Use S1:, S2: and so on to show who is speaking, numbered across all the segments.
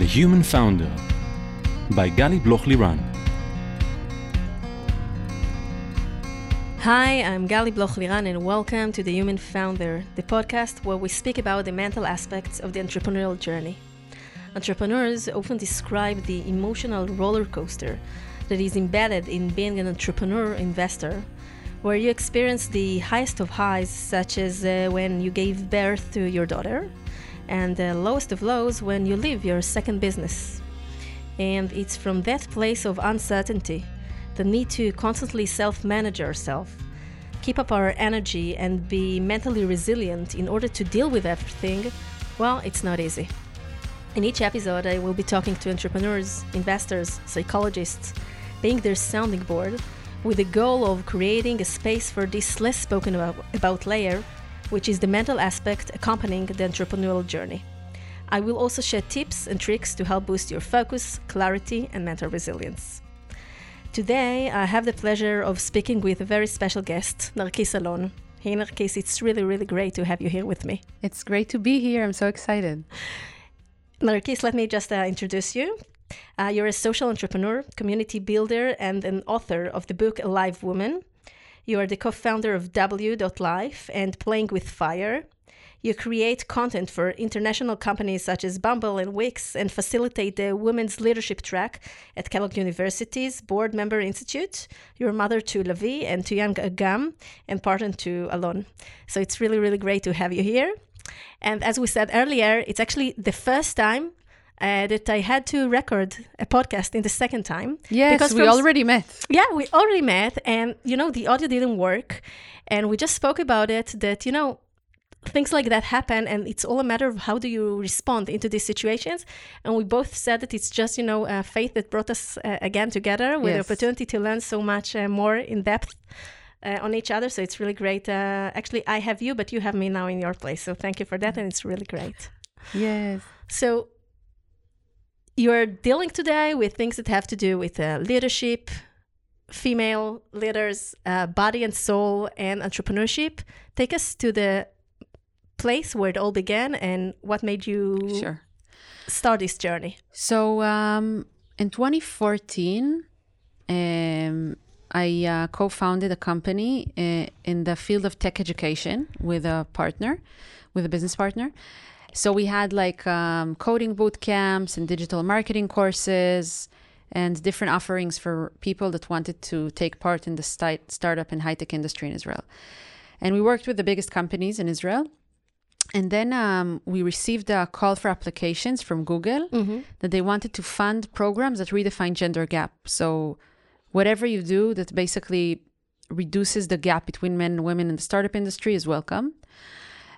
S1: The Human Founder by Gali Bloch Liran.
S2: Hi, I'm Gali Bloch Liran, and welcome to The Human Founder, the podcast where we speak about the mental aspects of the entrepreneurial journey. Entrepreneurs often describe the emotional roller coaster that is embedded in being an entrepreneur investor, where you experience the highest of highs, such as uh, when you gave birth to your daughter, and the lowest of lows when you leave your second business. And it's from that place of uncertainty, the need to constantly self manage yourself, keep up our energy, and be mentally resilient in order to deal with everything, well, it's not easy. In each episode, I will be talking to entrepreneurs, investors, psychologists, being their sounding board, with the goal of creating a space for this less spoken about, about layer, which is the mental aspect accompanying the entrepreneurial journey. I will also share tips and tricks to help boost your focus, clarity, and mental resilience. Today, I have the pleasure of speaking with a very special guest, Narkis Alon. Hey, Narkis, it's really, really great to have you here with me.
S3: It's great to be here. I'm so excited.
S2: Narkis, let me just uh, introduce you. Uh, you're a social entrepreneur, community builder, and an author of the book Alive Woman. You are the co founder of W.Life and Playing with Fire. You create content for international companies such as Bumble and Wix and facilitate the Women's Leadership Track at Kellogg University's Board Member Institute. You're mother to Lavi and to young Agam and partner to Alon. So it's really, really great to have you here. And as we said earlier, it's actually the first time uh, that I had to record a podcast in the second time.
S3: Yes,
S2: Because
S3: we already met.
S2: Yeah, we already met, and you know, the audio didn't work. And we just spoke about it that, you know, things like that happen, and it's all a matter of how do you respond into these situations. And we both said that it's just, you know, uh, faith that brought us uh, again together with the opportunity to learn so much uh, more in depth. Uh, on each other, so it's really great. Uh, actually, I have you, but you have me now in your place. So thank you for that, and it's really great.
S3: Yes.
S2: So you're dealing today with things that have to do with uh, leadership, female leaders, uh, body and soul, and entrepreneurship. Take us to the place where it all began and what made you
S3: Sure.
S2: start this journey.
S3: So um, in 2014, um, I uh, co founded a company uh, in the field of tech education with a partner, with a business partner. So we had like um, coding boot camps and digital marketing courses and different offerings for people that wanted to take part in the startup and high tech industry in Israel. And we worked with the biggest companies in Israel. And then um, we received a call for applications from Google that they wanted to fund programs that redefine gender gap. So whatever you do that basically reduces the gap between men and women in the startup industry is welcome.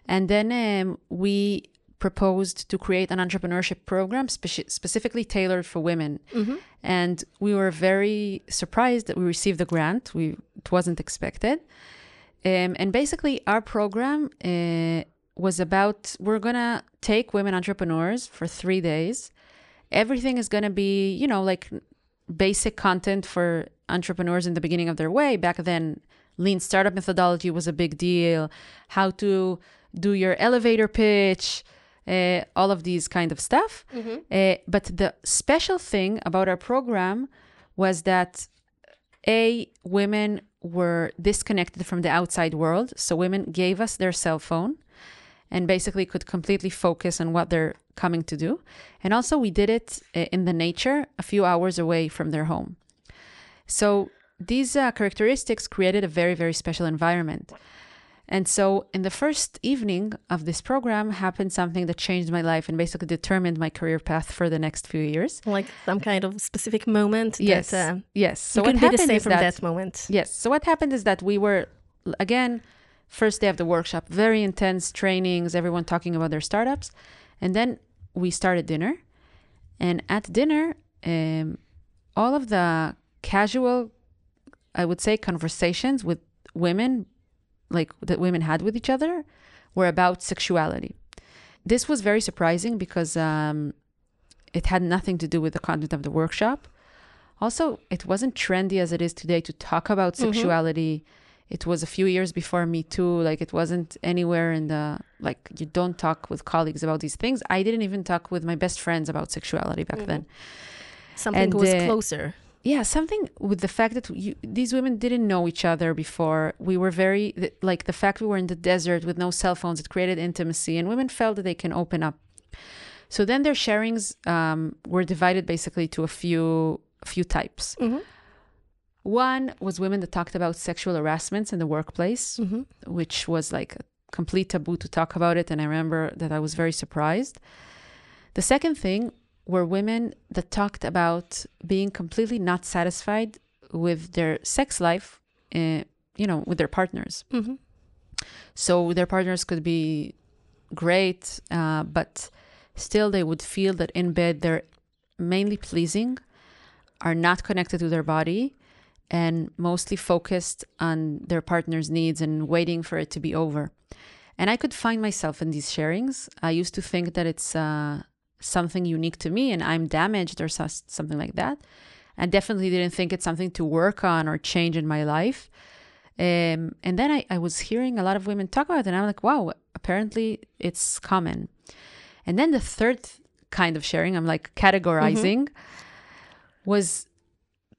S3: And then um, we proposed to create an entrepreneurship program speci- specifically tailored for women. And we were very surprised that we received the grant. We it wasn't expected. Um, and basically, our program uh, was about we're gonna take women entrepreneurs for three days. Everything is gonna be, you know, like basic content for entrepreneurs in the beginning of their way. Back then, lean startup methodology was a big deal. How to do your elevator pitch, uh, all of these kind of stuff. Uh, but the special thing about our program was that a women were disconnected from the outside world so women gave us their cell phone and basically could completely focus on what they're coming to do. And also we did it uh, in the nature a few hours away from their home. So these uh, characteristics created a very very special environment and so in the first evening of this program happened something that changed my life and basically determined my career path for the next few years
S2: Like some kind of specific moment
S3: yes
S2: that uh,
S3: yes so
S2: you
S3: what
S2: can be the
S3: happened
S2: same
S3: is
S2: from
S3: that,
S2: that moment.
S3: Yes. So what happened is that we were again first day of the workshop, very intense trainings, everyone talking about their startups, and then we started dinner, and at dinner, um, all of the casual, I would say, conversations with women, like that women had with each other, were about sexuality. This was very surprising because um, it had nothing to do with the content of the workshop. Also, it wasn't trendy as it is today to talk about sexuality It was a few years before Me Too. Like it wasn't anywhere in the like you don't talk with colleagues about these things. I didn't even talk with my best friends about sexuality back then.
S2: Something
S3: And,
S2: was
S3: uh,
S2: closer.
S3: Yeah, something with the fact that you, these women didn't know each other before. We were very like the fact we were in the desert with no cell phones. It created intimacy, and women felt that they can open up. So then their sharings um, were divided basically to a few a few types.
S2: Mhm.
S3: One was women that talked about sexual harassments in the workplace,
S2: Mhm.
S3: which was like a complete taboo to talk about it. And I remember that I was very surprised. The second thing were women that talked about being completely not satisfied with their sex life, uh, you know, with their partners.
S2: Mhm.
S3: So their partners could be great, uh, but still they would feel that in bed they're mainly pleasing, are not connected to their body, and mostly focused on their partner's needs and waiting for it to be over. And I could find myself in these sharings. I used to think that it's uh, something unique to me and I'm damaged or so- something like that. I definitely didn't think it's something to work on or change in my life. Um, and then I, I was hearing a lot of women talk about it, and I'm like, wow, apparently it's common. And then the third kind of sharing, I'm like categorizing, was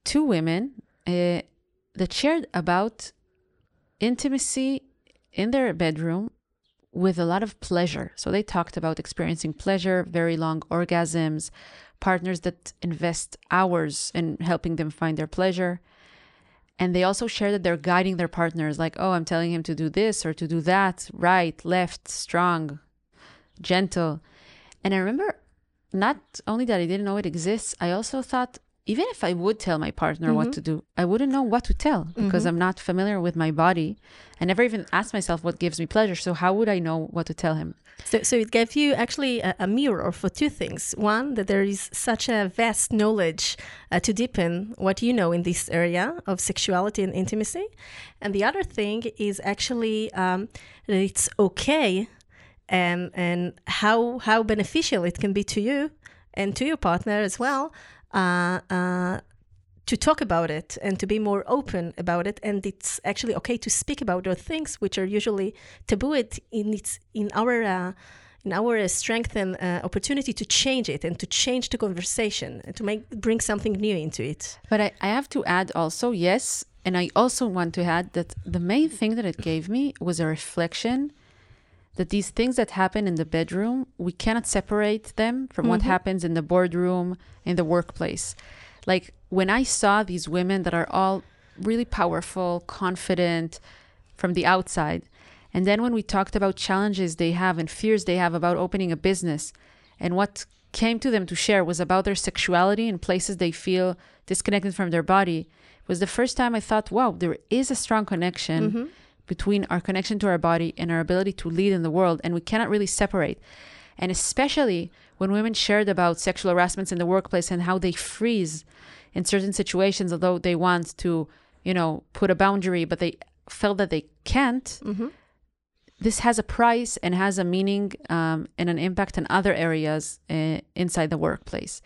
S3: two women uh, that shared about intimacy in their bedroom with a lot of pleasure. So they talked about experiencing pleasure, very long orgasms, partners that invest hours in helping them find their pleasure. And they also share that they're guiding their partners, like, oh, I'm telling him to do this or to do that, right, left, strong, gentle. And I remember not only that I didn't know it exists, I also thought, even if I would tell my partner what to do, I wouldn't know what to tell because I'm not familiar with my body. I never even asked myself what gives me pleasure. So, how would I know what to tell him?
S2: So, so it gave you actually a, a mirror for two things. One, that there is such a vast knowledge uh, to deepen what you know in this area of sexuality and intimacy. And the other thing is actually um, that it's okay and, and how, how beneficial it can be to you and to your partner as well uh, uh, to talk about it and to be more open about it. And it's actually okay to speak about those things which are usually taboo. It in its in our uh, in our strength and uh, opportunity to change it and to change the conversation and to make bring something new into it.
S3: But I, I have to add also, yes, and I also want to add that the main thing that it gave me was a reflection that these things that happen in the bedroom, we cannot separate them from what mm-hmm. happens in the boardroom, in the workplace. Like when I saw these women that are all really powerful, confident from the outside, and then when we talked about challenges they have and fears they have about opening a business, and what came to them to share was about their sexuality and places they feel disconnected from their body, it was the first time I thought, wow, there is a strong connection mm-hmm. Between our connection to our body and our ability to lead in the world, and we cannot really separate. And especially when women shared about sexual harassments in the workplace and how they freeze in certain situations, although they want to, you know, put a boundary, but they felt that they can't. This has a price and has a meaning um, and an impact in other areas uh, inside the workplace.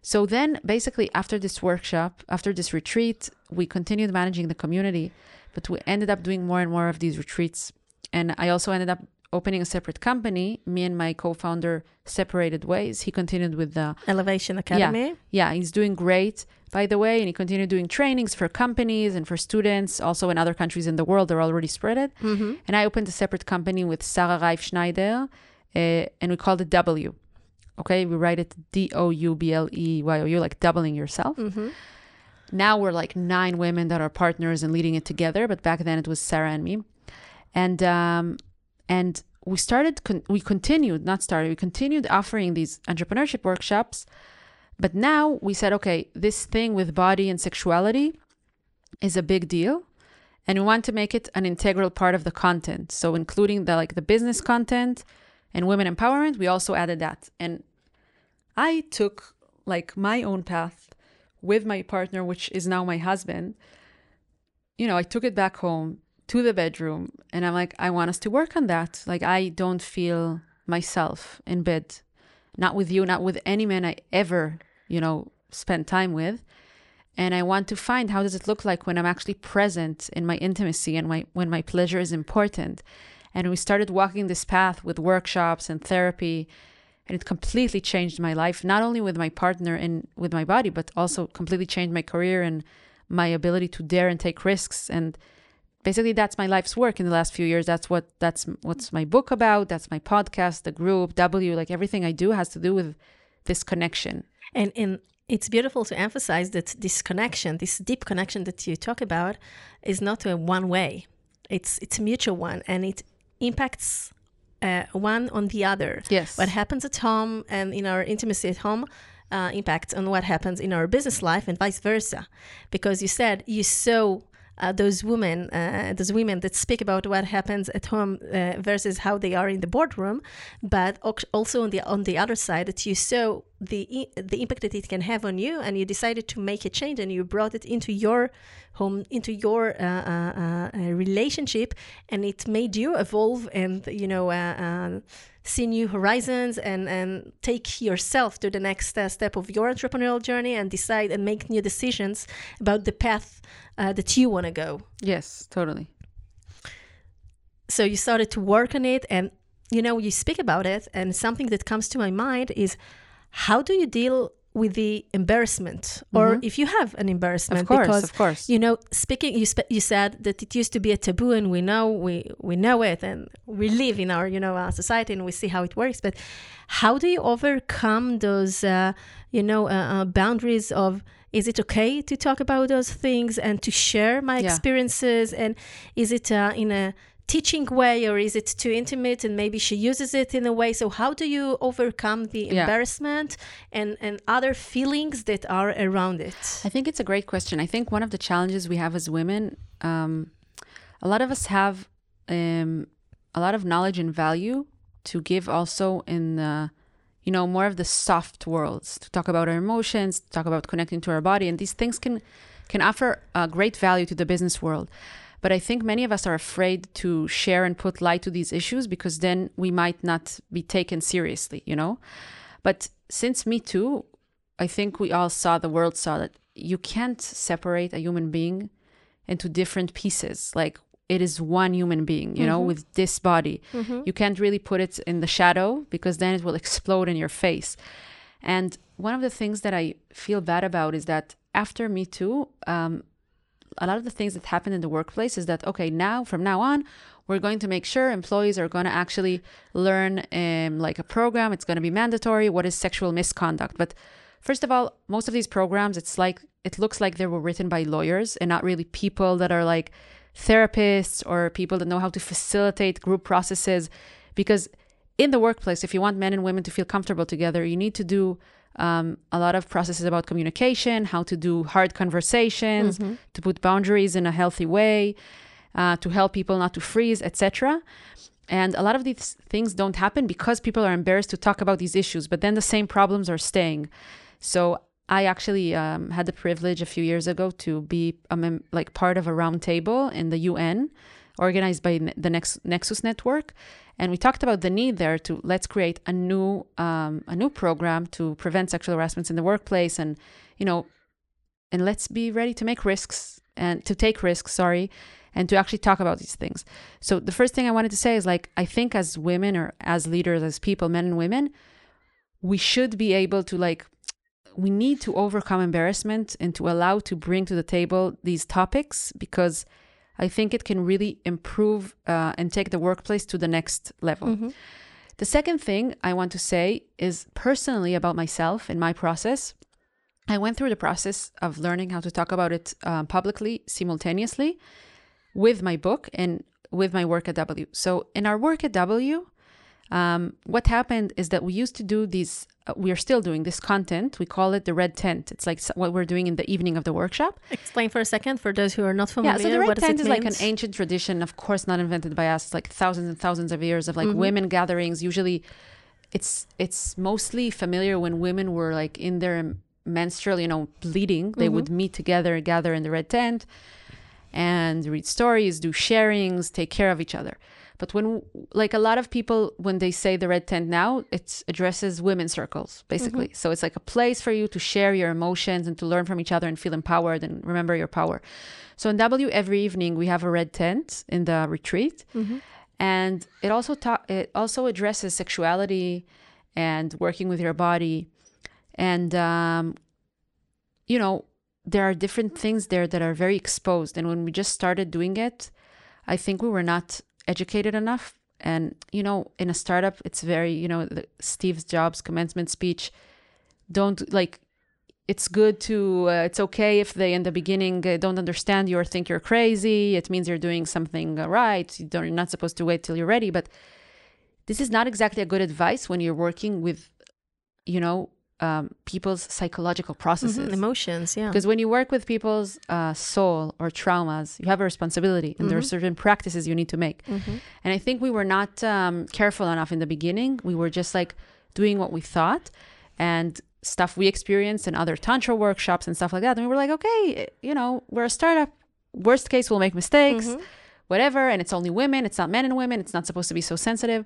S3: So then, basically, after this workshop, after this retreat, we continued managing the community, but we ended up doing more and more of these retreats. And I also ended up opening a separate company. Me and my co founder separated ways. He continued with the
S2: elevation academy
S3: yeah, yeah, he's doing great, by the way, and he continued doing trainings for companies and for students, also in other countries in the world. They're already spread it. And I opened a separate company with Sarah Reif Schneider, uh, and we called it DoubleYou. Okay, we write it D O U B L E Y O U, like doubling yourself. Now we're like nine women that are partners and leading it together, but back then it was Sarah and me, and um, and we started, con- we continued, not started, we continued offering these entrepreneurship workshops, but now we said, okay, this thing with body and sexuality is a big deal, and we want to make it an integral part of the content. So including the like the business content and women empowerment, we also added that, and I took like my own path with my partner, which is now my husband, you know, I took it back home to the bedroom and I'm like, I want us to work on that. Like, I don't feel myself in bed, not with you, not with any man I ever, you know, spent time with. and I want to find how does it look like when I'm actually present in my intimacy and my when my pleasure is important. And we started walking this path with workshops and therapy, and it completely changed my life, not only with my partner and with my body, but also completely changed my career and my ability to dare and take risks. And basically, that's my life's work in the last few years. That's what that's what's my book about. That's my podcast, the group, DoubleYou. Like everything I do has to do with this connection.
S2: And and it's beautiful to emphasize that this connection, this deep connection that you talk about, is not a one way. It's it's a mutual one, and it impacts uh, one on the other.
S3: Yes.
S2: What happens at home and in our intimacy at home uh, impacts on what happens in our business life, and vice versa. Because you said you saw uh, those women, uh, those women that speak about what happens at home uh, versus how they are in the boardroom, but also on the on the other side that you saw the the impact that it can have on you, and you decided to make a change, and you brought it into your home, into your uh, uh, uh, relationship, and it made you evolve and you know see new horizons and, and take yourself to the next uh, step of your entrepreneurial journey and decide and make new decisions about the path uh, that you want to go.
S3: Yes, totally.
S2: So you started to work on it and you know you speak about it and something that comes to my mind is how do you deal with the embarrassment or mm-hmm. if you have an embarrassment
S3: of course,
S2: because
S3: of course.
S2: you know speaking you you said that it used to be a taboo and we know we we know it and we live in our you know our society and we see how it works but how do you overcome those uh, you know uh, uh, boundaries of is it okay to talk about those things and to share my yeah. experiences and is it uh, in a teaching way or is it too intimate and maybe she uses it in a way? So how do you overcome the yeah. embarrassment and and other feelings that are around it?
S3: I think it's a great question. I think one of the challenges we have as women um, a lot of us have um, a lot of knowledge and value to give also in the you know more of the soft worlds to talk about our emotions to talk about connecting to our body and these things can can offer a great value to the business world but I think many of us are afraid to share and put light to these issues because then we might not be taken seriously, you know? But since Me Too, I think we all saw, the world saw that you can't separate a human being into different pieces. Like it is one human being, you know, mm-hmm. with this body. Mm-hmm. You can't really put it in the shadow because then it will explode in your face. And one of the things that I feel bad about is that after Me Too, um, a lot of the things that happen in the workplace is that okay now from now on we're going to make sure employees are going to actually learn um, like a program. It's going to be mandatory. What is sexual misconduct? But first of all most of these programs it's like it looks like they were written by lawyers and not really people that are like therapists or people that know how to facilitate group processes. Because in the workplace if you want men and women to feel comfortable together you need to do um, a lot of processes about communication, how to do hard conversations, mm-hmm. to put boundaries in a healthy way, uh, to help people not to freeze, etc. And a lot of these things don't happen because people are embarrassed to talk about these issues, but then the same problems are staying. So I actually um, had the privilege a few years ago to be a mem- like part of a roundtable in the UN organized by the Nex- Nexus Network, and we talked about the need there to let's create a new um, a new program to prevent sexual harassment in the workplace, and you know, and let's be ready to make risks and to take risks. Sorry. And to actually talk about these things. So, the first thing I wanted to say is like, I think as women or as leaders, as people, men and women, we should be able to like we need to overcome embarrassment and to allow to bring to the table these topics because I think it can really improve uh, and take the workplace to the next level. Mm-hmm. The second thing I want to say is personally about myself and my process. I went through the process of learning how to talk about it uh, publicly simultaneously with my book and with my work at DoubleYou. So, in our work at DoubleYou, um, what happened is that we used to do these uh, we are still doing this content. We call it the red tent. It's like what we're doing in the evening of the workshop.
S2: Explain for a second for those who are not familiar
S3: yeah so the red tent is like an ancient tradition of course not invented by us. Like thousands and thousands of years of like mm-hmm. women gatherings. Usually it's it's mostly familiar when women were like in their menstrual you know bleeding. They mm-hmm. would meet together gather in the red tent and read stories do sharings take care of each other But when, like a lot of people, when they say the red tent now, it addresses women's circles, basically. So it's like a place for you to share your emotions and to learn from each other and feel empowered and remember your power. So in DoubleYou, every evening we have a red tent in the retreat. And it also ta- it also addresses sexuality and working with your body. And, um, you know, there are different things there that are very exposed. And when we just started doing it, I think we were not educated enough. And, you know, in a startup, it's very, you know, the, Steve Jobs' commencement speech don't like, it's good to, uh, it's okay if they in the beginning uh, don't understand you or think you're crazy. It means you're doing something uh, right. You you're not supposed to wait till you're ready. But this is not exactly a good advice when you're working with, you know, um, people's psychological processes.
S2: Mhm, Emotions, yeah.
S3: Because when you work with people's uh, soul or traumas, you have a responsibility, and there are certain practices you need to make. And I think we were not um, careful enough in the beginning. We were just like doing what we thought, and stuff we experienced in other tantra workshops and stuff like that. And we were like, okay, you know, we're a startup. Worst case, we'll make mistakes, whatever. And it's only women. It's not men and women. It's not supposed to be so sensitive.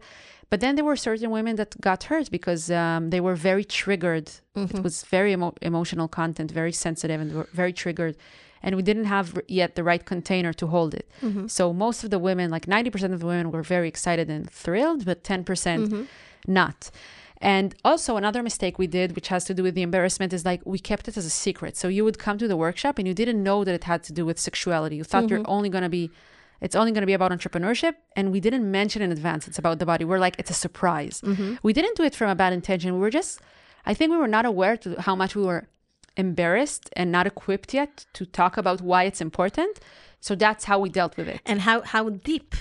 S3: But then there were certain women that got hurt because um, they were very triggered. It mm-hmm. was very emo- emotional content, very sensitive, and were very triggered. And we didn't have yet the right container to hold it. Mm-hmm. So most of the women, like 90% of the women, were very excited and thrilled, but 10% mm-hmm. not. And also another mistake we did, which has to do with the embarrassment, is like we kept it as a secret. So you would come to the workshop and you didn't know that it had to do with sexuality. You thought you're only going to be it's only going to be about entrepreneurship and we didn't mention in advance it's about the body we're like it's a surprise mm-hmm. we didn't do it from a bad intention we were just i think we were not aware to how much we were embarrassed and not equipped yet to talk about why it's important so that's how we dealt with it
S2: and how, how deep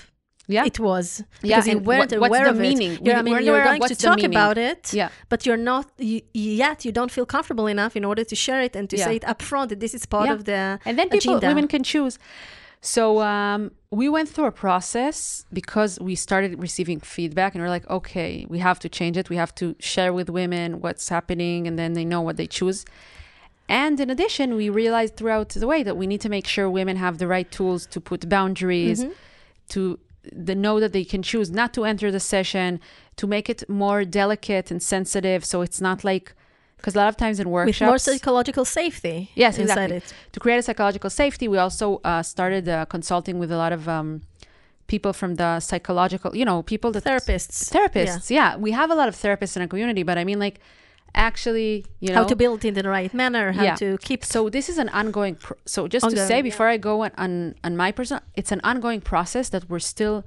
S3: yeah
S2: it was
S3: Yeah,
S2: because you
S3: and
S2: weren't
S3: what-
S2: aware
S3: the
S2: of
S3: meaning?
S2: it. You're, I mean,
S3: weren't
S2: you're going to talk
S3: meaning.
S2: about it,
S3: Yeah.
S2: but you're not you, yet. You don't feel comfortable enough in order to share it and to
S3: Yeah.
S2: say it up front that this is part
S3: Yeah.
S2: of the
S3: and then people
S2: agenda.
S3: women can choose so um, we went through a process because we started receiving feedback and we're like okay we have to change it. We have to share with women what's happening and then they know what they choose. And in addition we realized throughout the way that we need to make sure women have the right tools to put boundaries to the know that they can choose not to enter the session to make it more delicate and sensitive. So it's not like because a lot of times in
S2: with more psychological safety
S3: Yes,
S2: inside
S3: exactly.
S2: it.
S3: To create a psychological safety, we also uh, started uh, consulting with a lot of um, people from the psychological, you know, people that
S2: Therapists.
S3: therapists. Yeah. we have a lot of therapists in our community, but I mean, like, actually, you know,
S2: How to build it in the right manner, how
S3: Yeah.
S2: to keep
S3: so this is an ongoing. Pro- so just to
S2: Ongoing,
S3: say
S2: yeah.
S3: before I go on, on on my person, it's an ongoing process that we're still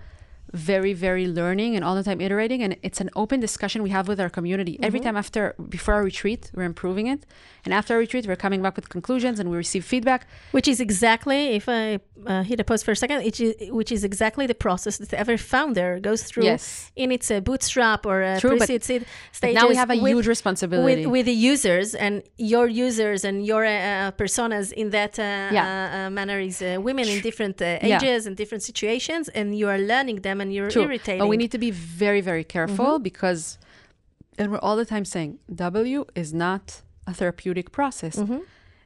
S3: very very learning and all the time iterating and it's an open discussion we have with our community
S2: Mm-hmm.
S3: every time after before our retreat we're improving it and after our retreat we're coming back with conclusions and we receive feedback
S2: which is exactly if i uh, hit a pause for a second which is, which is exactly the process that every founder goes through
S3: Yes.
S2: in its uh, bootstrap or uh,
S3: True,
S2: pre-seed seed stages
S3: now we have a
S2: with,
S3: huge responsibility
S2: with, with the users and your users and your uh, personas in that uh,
S3: Yeah.
S2: uh, manner is uh, women in different uh,
S3: Yeah.
S2: ages and different situations and you are learning them and you're
S3: True.
S2: irritating
S3: But we need to be very, very careful
S2: Mm-hmm.
S3: because, and we're all the time saying, DoubleYou is not a therapeutic process.
S2: Mm-hmm.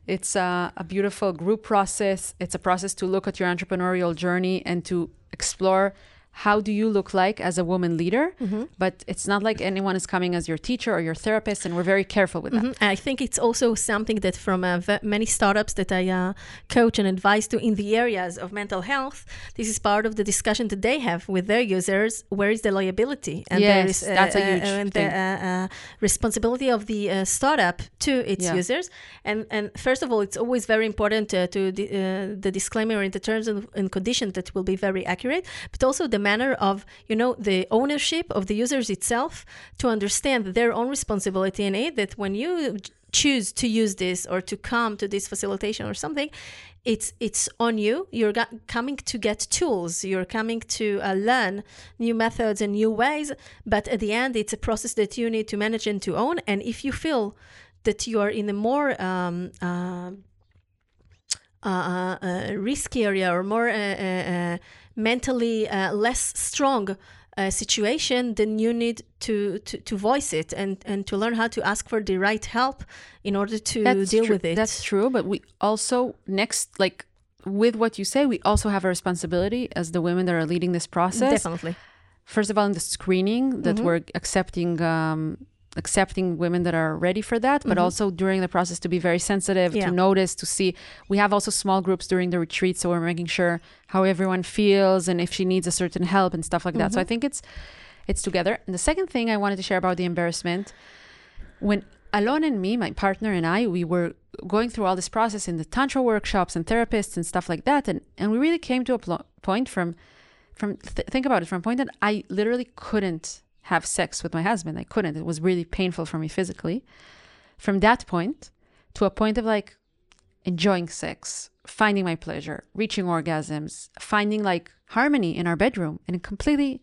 S3: It's a, a beautiful group process. It's a process to look at your entrepreneurial journey and to explore how do you look like as a woman leader.
S2: Mm-hmm.
S3: But it's not like anyone is coming as your teacher or your therapist, and we're very careful with that.
S2: Mhm. I think it's also something that from uh, v- many startups that I uh, coach and advise to in the areas of mental health, this is part of the discussion that they have with their users. Where is the liability? And
S3: Yes,
S2: is, uh,
S3: that's a
S2: uh,
S3: huge
S2: and
S3: thing.
S2: the uh, uh, responsibility of the uh, startup to its
S3: Yeah.
S2: users. And and first of all, it's always very important uh, to the, uh, the disclaimer in the terms and, and conditions that will be very accurate, but also the manner of you know the ownership of the users itself to understand their own responsibility in it. That when you choose to use this or to come to this facilitation or something it's it's on you. You're coming to get tools. You're coming to uh, learn new methods and new ways. But at the end it's a process that you need to manage and to own. And if you feel that you are in a more um, uh, uh, uh, risky area or more uh, uh, uh, mentally uh, less strong uh, situation, then you need to, to, to voice it and, and to learn how to ask for the right help in order to deal
S3: true.
S2: with it.
S3: That's true. But we also next like with what you say, we also have a responsibility as the women that are leading this process
S2: Definitely.
S3: first of all, in the screening that we're accepting. Um, accepting women that are ready for that but mm-hmm. also during the process to be very sensitive
S2: Yeah.
S3: to notice to see. We have also small groups during the retreat so we're making sure how everyone feels and if she needs a certain help and stuff like that. So i mm-hmm. think it's it's together. And the second thing i wanted to share about the embarrassment when Alon and me, my partner and I, we were going through all this process in the tantra workshops and therapists and stuff like that, and and we really came to a pl- point from, from th- think about it, from a point that I literally couldn't have sex with my husband. I couldn't. It was really painful for me physically. From that point to a point of like enjoying sex, finding my pleasure, reaching orgasms, finding like harmony in our bedroom, and completely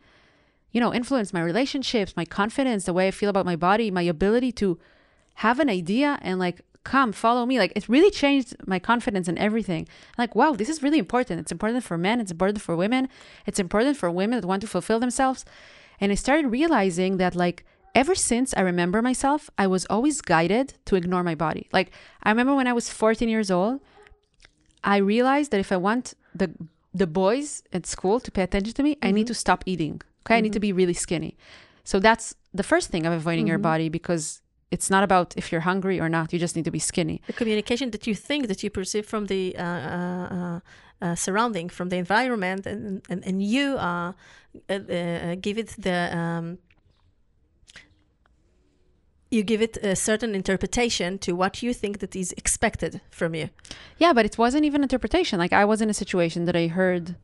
S3: you know, influence my relationships, my confidence, the way I feel about my body, my ability to have an idea and like come follow me. Like it really changed my confidence and everything. Like, wow, this is really important. It's important for men, it's important for women, it's important for women that want to fulfill themselves. And I started realizing that like ever since I remember myself, I was always guided to ignore my body. Like I remember when I was 14 years old, I realized that if I want the the boys at school to pay attention to me, I need mm-hmm. to stop eating. Okay, I need to mm-hmm. be really skinny. So that's the first thing of avoiding your mm-hmm. body because it's not about if you're hungry or not. You just need to be skinny.
S2: the communication that you think that you perceive from the uh, uh, uh, uh, surrounding, from the environment, and and, and you uh, uh, uh, give it the um, you give it a certain interpretation to what you think that is expected from you.
S3: Yeah, but it wasn't even interpretation. Like I was in a situation that I heard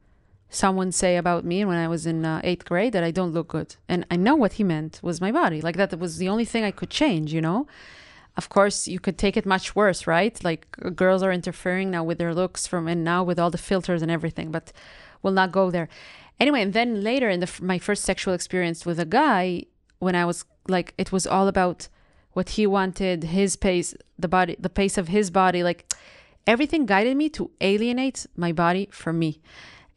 S3: someone say about me when I was in uh, eighth grade that I don't look good, and I know what he meant was my body. Like that was the only thing I could change. You know. Of course, you could take it much worse, right? Like uh, girls are interfering now with their looks from and now with all the filters and everything, but we'll not go there. Anyway, and then later in the my first sexual experience with a guy, when I was like, it was all about what he wanted, his pace, the body, the pace of his body, like everything guided me to alienate my body from me.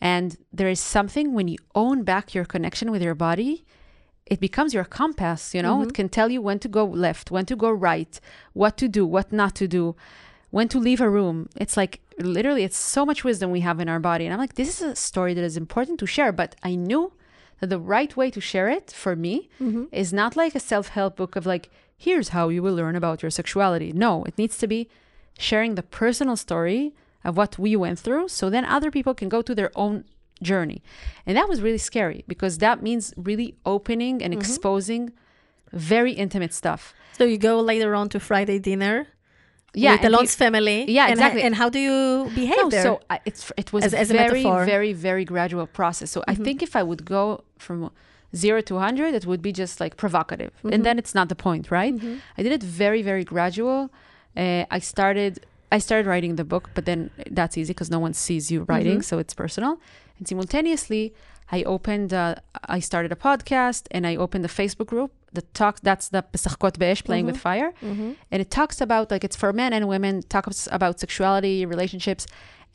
S3: And there is something when you own back your connection with your body, it becomes your compass, you know? It mm-hmm. can tell you when to go left, when to go right, what to do, what not to do, when to leave a room. It's like literally, it's so much wisdom we have in our body. And I'm like, this is a story that is important to share. But I knew that the right way to share it for me mm-hmm. is not like a self help book of like, here's how you will learn about your sexuality. No, it needs to be sharing the personal story of what we went through so then other people can go to their own journey. And that was really scary because that means really opening and mm-hmm. exposing very intimate stuff.
S2: So you go later on to Friday dinner
S3: Yeah,
S2: with Alon's
S3: you-
S2: family.
S3: Yeah,
S2: and,
S3: exactly.
S2: And how do you behave
S3: no,
S2: there?
S3: so I, it's it was
S2: As- as a
S3: very
S2: metaphor.
S3: very very gradual process. So I mm-hmm. think if I would go from zero to hundred, it would be just like provocative, and mm-hmm. then it's not the point, right? I did it very very gradual. Uh, I started I started writing the book, but then that's easy because no one sees you writing, so it's personal. And simultaneously, I opened uh, I started a podcast and I opened a Facebook group that talks that's the Pesachkot Be'esh playing with fire. And it talks about like it's for men and women talks about sexuality relationships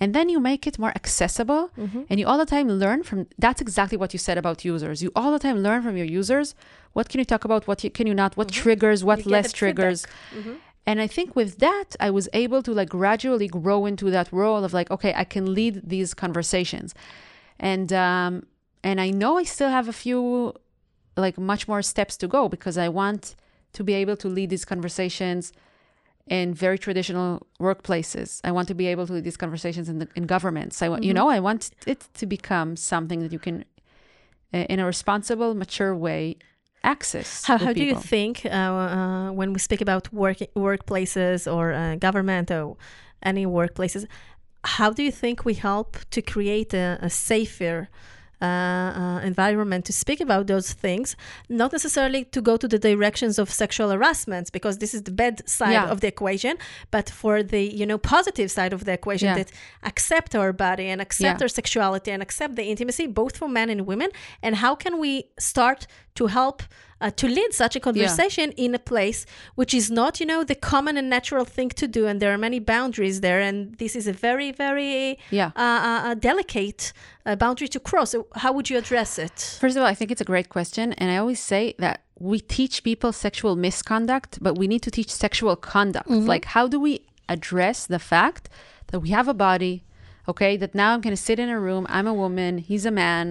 S3: and then you make it more accessible and you all the time learn from that's exactly what you said about users. You all the time learn from your users. What can you talk about? What you, can you not? What triggers? What less triggers and i think with that i was able to like gradually grow into that role of like okay i can lead these conversations and um and i know i still have a few like much more steps to go because i want to be able to lead these conversations in very traditional workplaces. I want to be able to lead these conversations in the, in governments. I want, you know, I want it to become something that you can, uh, in a responsible, mature way, access.
S2: How, how do you think uh, uh, when we speak about work workplaces or uh, government or any workplaces? How do you think we help to create a, a safer uh, uh, environment to speak about those things? Not necessarily to go to the directions of sexual harassment because this is the bad side
S3: Yeah.
S2: of the equation, but for the you know positive side of the equation
S3: Yeah.
S2: that accept our body and accept
S3: Yeah.
S2: our sexuality and accept the intimacy both for men and women and how can we start to help uh, to lead such a conversation in a place which is not you know the common and natural thing to do and there are many boundaries there and this is a very very
S3: Yeah.
S2: uh, uh, uh, delicate uh, boundary to cross so how would you address it
S3: First of all, I think it's a great question. And I always say that we teach people sexual misconduct, but we need to teach sexual conduct. Like, how do we address the fact that we have a body, okay, that now I'm going to sit in a room, I'm a woman, he's a man.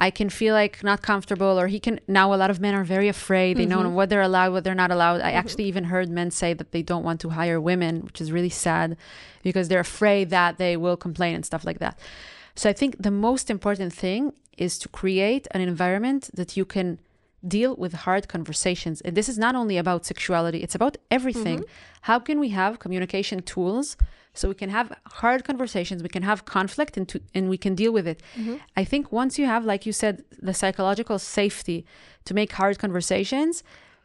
S3: I can feel like not comfortable, or he can. Now, a lot of men are very afraid. They don't know mm-hmm. what they're allowed, what they're not allowed. I mm-hmm. actually even heard men say that they don't want to hire women, which is really sad because they're afraid that they will complain and stuff like that. So I think the most important thing is to create an environment that you can deal with hard conversations. And this is not only about sexuality, it's about everything. Mm-hmm. How can we have communication tools so we can have hard conversations, we can have conflict and, to, and we can deal with it? I think once you have, like you said, the psychological safety to make hard conversations,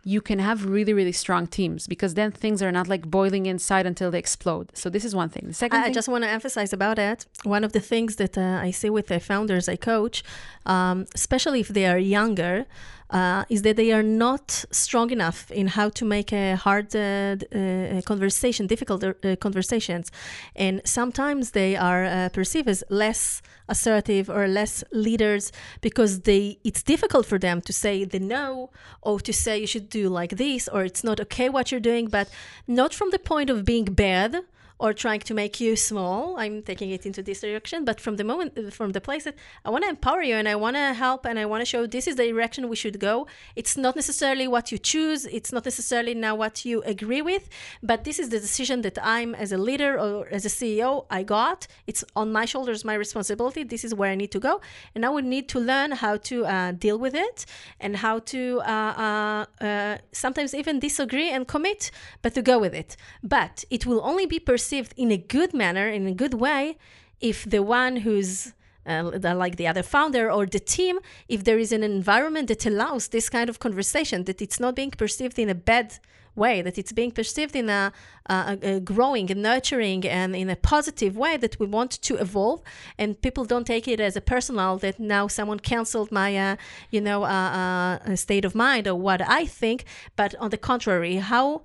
S3: you can have really, really strong teams because then things are not like boiling inside until they explode. So this is one thing. The second
S2: I I just want to emphasize about it. One of the things that uh, I see with the founders I coach, um, especially if they are younger, uh, is that they are not strong enough in how to make a hard uh, uh, conversation, difficult uh, conversations, and sometimes they are uh, perceived as less assertive or less leaders because they it's difficult for them to say the no or to say you should do like this or it's not okay what you're doing, but not from the point of being bad or trying to make you small. I'm taking it into this direction, but from the moment, from the place that I want to empower you and I want to help and I want to show this is the direction we should go. It's not necessarily what you choose. It's not necessarily now what you agree with, but this is the decision that I'm as a leader or as a CEO I got. It's on my shoulders, my responsibility. This is where I need to go, and now we need to learn how to uh, deal with it and how to uh, uh, uh, sometimes even disagree and commit, but to go with it. But it will only be perceived in a good manner, in a good way, if the one who's uh, like the other founder or the team, if there is an environment that allows this kind of conversation, that it's not being perceived in a bad way, that it's being perceived in a, a, a growing and nurturing and in a positive way that we want to evolve, and people don't take it as a personal that now someone canceled my, uh, you know, uh, uh, state of mind or what I think, but on the contrary, how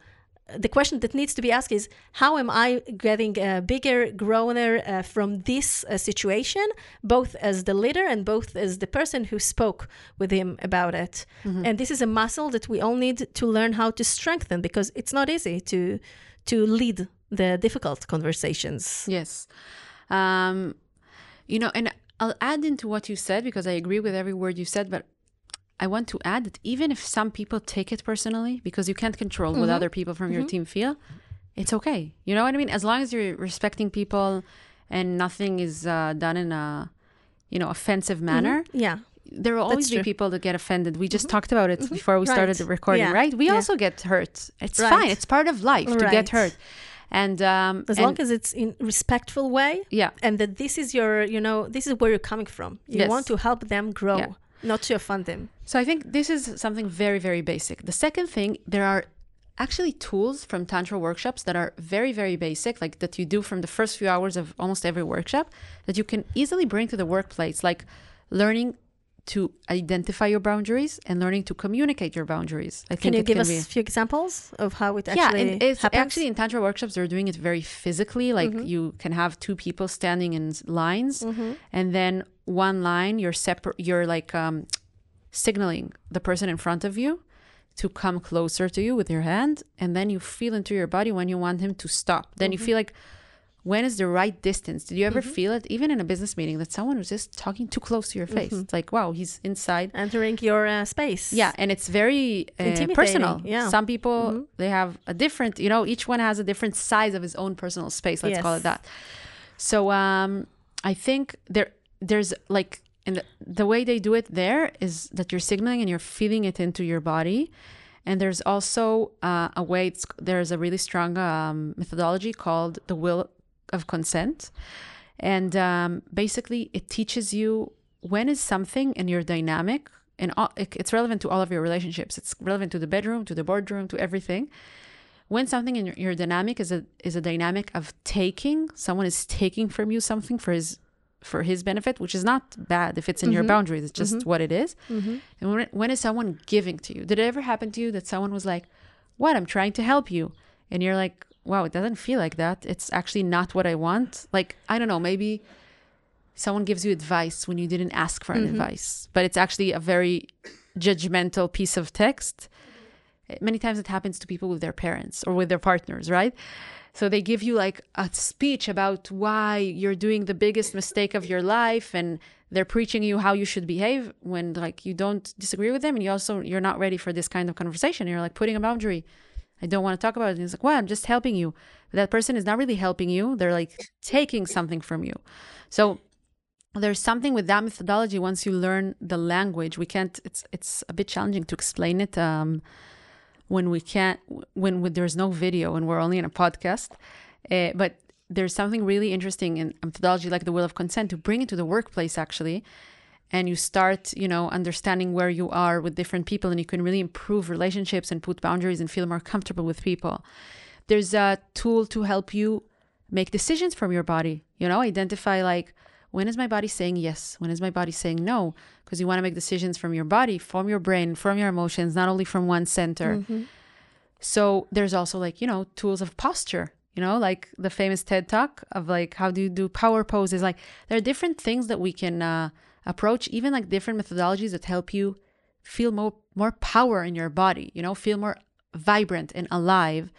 S2: the question that needs to be asked is how am I getting a bigger, growner uh, from this uh, situation, both as the leader and both as the person who spoke with him about it. And this is a muscle that we all need to learn how to strengthen because it's not easy to to lead the difficult conversations.
S3: Yes. Um, you know, and I'll add into what you said because I agree with every word you said, but I want to add that even if some people take it personally, because you can't control what mm-hmm. other people from your mm-hmm. team feel, it's okay. You know what I mean? As long as you're respecting people and nothing is uh, done in a, you know, offensive mm-hmm. manner,
S2: Yeah.
S3: there will always be people that get offended. We just talked about it before we
S2: Right.
S3: started the recording,
S2: Yeah.
S3: right? We
S2: Yeah.
S3: also get hurt. It's
S2: Right.
S3: fine. It's part of life to get hurt. And um,
S2: As
S3: and-
S2: long as it's in respectful way
S3: yeah,
S2: and that this is your, you know, this is where you're coming from. You
S3: Yes.
S2: want to help them grow,
S3: Yeah.
S2: not to offend them.
S3: So I think this is something very, very basic. The second thing, there are actually tools from Tantra workshops that are very, very basic, like that you do from the first few hours of almost every workshop that you can easily bring to the workplace, like learning to identify your boundaries and learning to communicate your boundaries. I think
S2: Can you give
S3: can
S2: us
S3: be.
S2: a few examples of how it
S3: yeah,
S2: actually
S3: and it's
S2: happens?
S3: actually in tantra workshops they're doing it very physically. Like
S2: Mm-hmm.
S3: you can have two people standing in lines, and then one line you're separate. You're like um, signaling the person in front of you to come closer to you with your hand, and then you feel into your body when you want him to stop. Then you
S2: Mm-hmm.
S3: feel like when is the right distance? Did you ever feel it, even in a business meeting, that someone was just talking too close to your face?
S2: Mm-hmm.
S3: It's like, wow, he's inside.
S2: entering your uh, space.
S3: Yeah, and it's very uh, personal.
S2: yeah.
S3: Some people they have a different, you know, each one has a different size of his own personal space. Let's call it that. So um, I think there there's like in the, way they do it there is that you're signaling and you're feeding it into your body. And there's also uh, a way. It's, there's a really strong um, methodology called the wheel of consent, and um, basically it teaches you when is something in your dynamic and all, it- it's relevant to all of your relationships it's relevant to the bedroom to the boardroom to everything when something in your dynamic is a is a dynamic of taking someone is taking from you something for his for his benefit which is not bad if it's in your mm-hmm. boundaries it's just mm-hmm. what it is. Mm-hmm. and when, when is someone giving to you? Did it ever happen to you that someone was like what? I'm trying to help you. And you're like wow it doesn't feel like that. It's actually not what i want. Like i don't know maybe someone gives you advice when you didn't ask for an advice, but it's actually a very judgmental piece of text. Many times it happens to people with their parents or with their partners, right? So they give you like a speech about why you're doing the biggest mistake of your life and they're preaching you how you should behave when like you don't disagree with them and you also you're not ready for this kind of conversation. You're like putting a boundary. I don't want to talk about it. And it's like well i'm just helping you. That person is not really helping you. They're like taking something from you. So there's something with that methodology once you learn the language. We can't it's it's a bit challenging to explain it um, when we can't when, when there's no video and we're only in a podcast uh, but there's something really interesting in a methodology like the wheel of consent to bring it to the workplace actually and you start you know understanding where you are with different people and you can really improve relationships and put boundaries and feel more comfortable with people. There's a tool to help you make decisions from your body you know identify like when is my body saying yes? When is my body saying no? Because you want to make decisions from your body from your brain from your emotions not only from one center.
S2: Mm-hmm.
S3: so there's also like you know tools of posture you know like the famous ted talk of like how do you do power poses? Like there are different things that we can uh, approach even like different methodologies that help you feel more more power in your body you know feel more vibrant and alive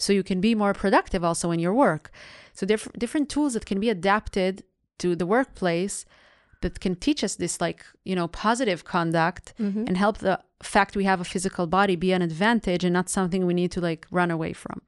S3: so you can be more productive also in your work. So diff- different tools that can be adapted to the workplace that can teach us this like you know positive conduct
S2: Mm-hmm.
S3: and help the fact we have a physical body be an advantage and not something we need to like run away from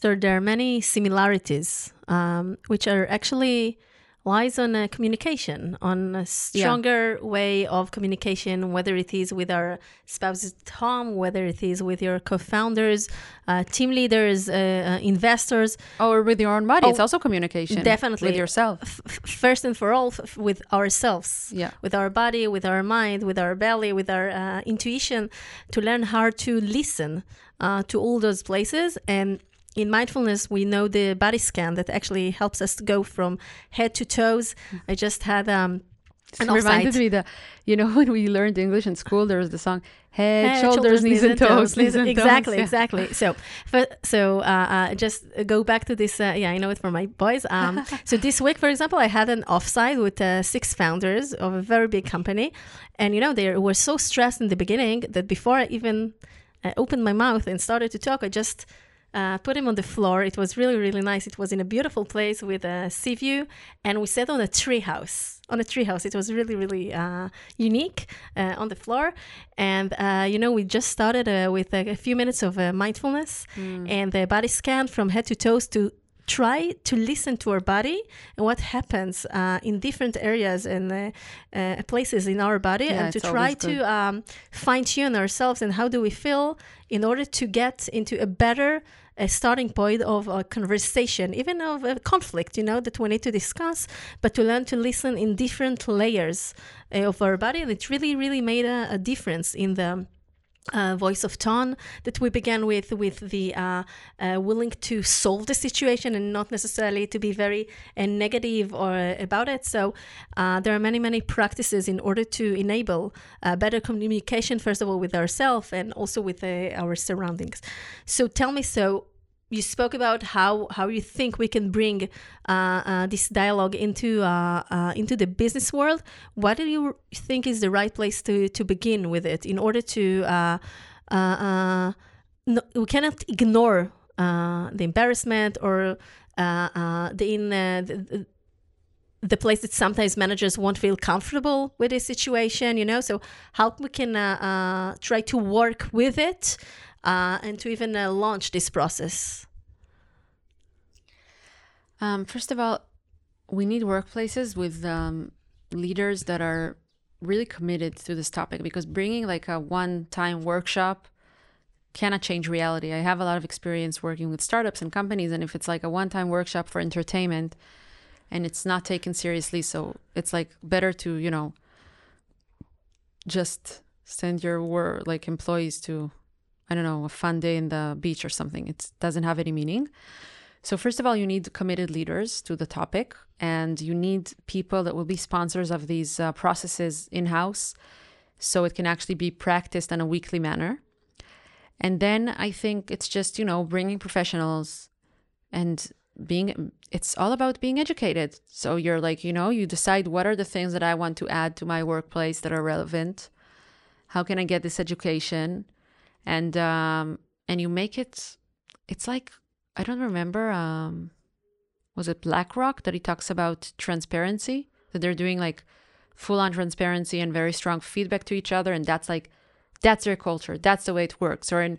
S2: So there are many similarities, um, which are actually lies on uh, communication, on a stronger way of communication, whether it is with our spouses at home, whether it is with your co-founders, uh, team leaders, uh, uh, investors.
S3: or with your own body it's
S2: Oh,
S3: also communication
S2: definitely.
S3: with yourself
S2: F- f- first and for all, f- with ourselves.
S3: yeah
S2: with our body, with our mind, with our belly, with our uh, intuition, to learn how to listen uh, to all those places. And in mindfulness, we know the body scan that actually helps us to go from head to toes. I just had um, an
S3: it reminded me that you know when we learned english in school there was the song head,
S2: Head,
S3: shoulders, knees, and toes, knees and toes.
S2: exactly,
S3: Yeah.
S2: exactly. So, for, so uh, uh, just go back to this. Uh, yeah, I know it from my boys. Um, so this week, for example, I had an offsite with uh, six founders of a very big company, and you know they were so stressed in the beginning that before I even uh, opened my mouth and started to talk, I just. Uh, put him on the floor. It was really, really nice. It was in a beautiful place with a sea view, and we sat on a tree house. On a tree house, it was really, really uh, unique uh, on the floor. And uh, you know, we just started uh, with a, a few minutes of uh, mindfulness and the body scan from head to toes to try to listen to our body and what happens uh, in different areas and uh, uh, places in our body
S3: Yeah,
S2: and to try to um, fine tune ourselves and how do we feel in order to get into a better a starting point of a conversation, even of a conflict, you know, that we need to discuss, but to learn to listen in different layers uh, of our body. And it really, really made a, a difference in the uh, voice of tone that we began with, with the uh, uh, willing to solve the situation and not necessarily to be very uh, negative or uh, about it. So uh, there are many, many practices in order to enable better communication, first of all, with ourselves and also with our surroundings. So tell me, so you spoke about how how you think we can bring uh, uh, this dialogue into uh, uh, into the business world. What do you think is the right place to to begin with it in order to uh, uh, no, we cannot ignore the embarrassment or the in the, the- place that sometimes managers won't feel comfortable with this situation, you know. So how we can try to work with it uh, and to even uh, launch this process.
S3: Um, first of all, we need workplaces with um, leaders that are really committed to this topic because bringing like a one time workshop cannot change reality. I have a lot of experience working with startups and companies, and if it's like a one time workshop for entertainment and it's not taken seriously, so it's like better to, you know, just send your work like employees to I don't know, a fun day in the beach or something. It doesn't have any meaning. So, first of all, you need committed leaders to the topic, and you need people that will be sponsors of these uh, processes in house so it can actually be practiced in a weekly manner. And then I think it's just, you know, bringing professionals and being, it's all about being educated. So, you're like, you know, you decide what are the things that I want to add to my workplace that are relevant. How can I get this education? And, um, and you make it, it's like I don't remember. Um, was it BlackRock that he talks about transparency? That they're doing like full on transparency and very strong feedback to each other. And that's like, that's their culture. That's the way it works. Or in,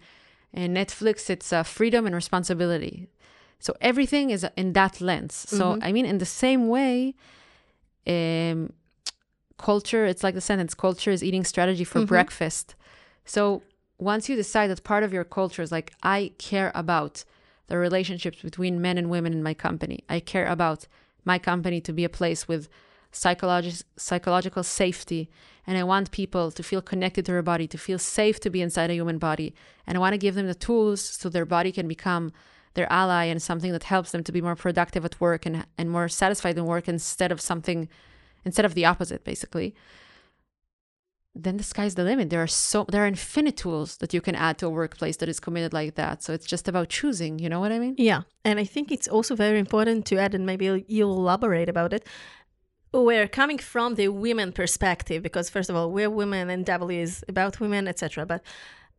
S3: in Netflix, it's uh, freedom and responsibility. So everything is in that lens. So,
S2: Mhm.
S3: I mean, in the same way, um, culture, it's like the sentence culture is eating strategy for
S2: Mhm.
S3: breakfast. So, once you decide that part of your culture is like, I care about the relationships between men and women in my company, I care about my company to be a place with psychologi- psychological safety. And I want people to feel connected to their body, to feel safe to be inside a human body. And I want to give them the tools so their body can become their ally and something that helps them to be more productive at work and, and more satisfied in work instead of something, instead of the opposite, basically. Then the sky's the limit. There are so there are infinite tools that you can add to a workplace that is committed like that. So it's just about choosing. You know what I mean?
S2: Yeah, and I think it's also very important to add, and maybe you'll, elaborate about it. We're coming from the women perspective because, first of all, we're women, and DoubleYou is about women, etc. But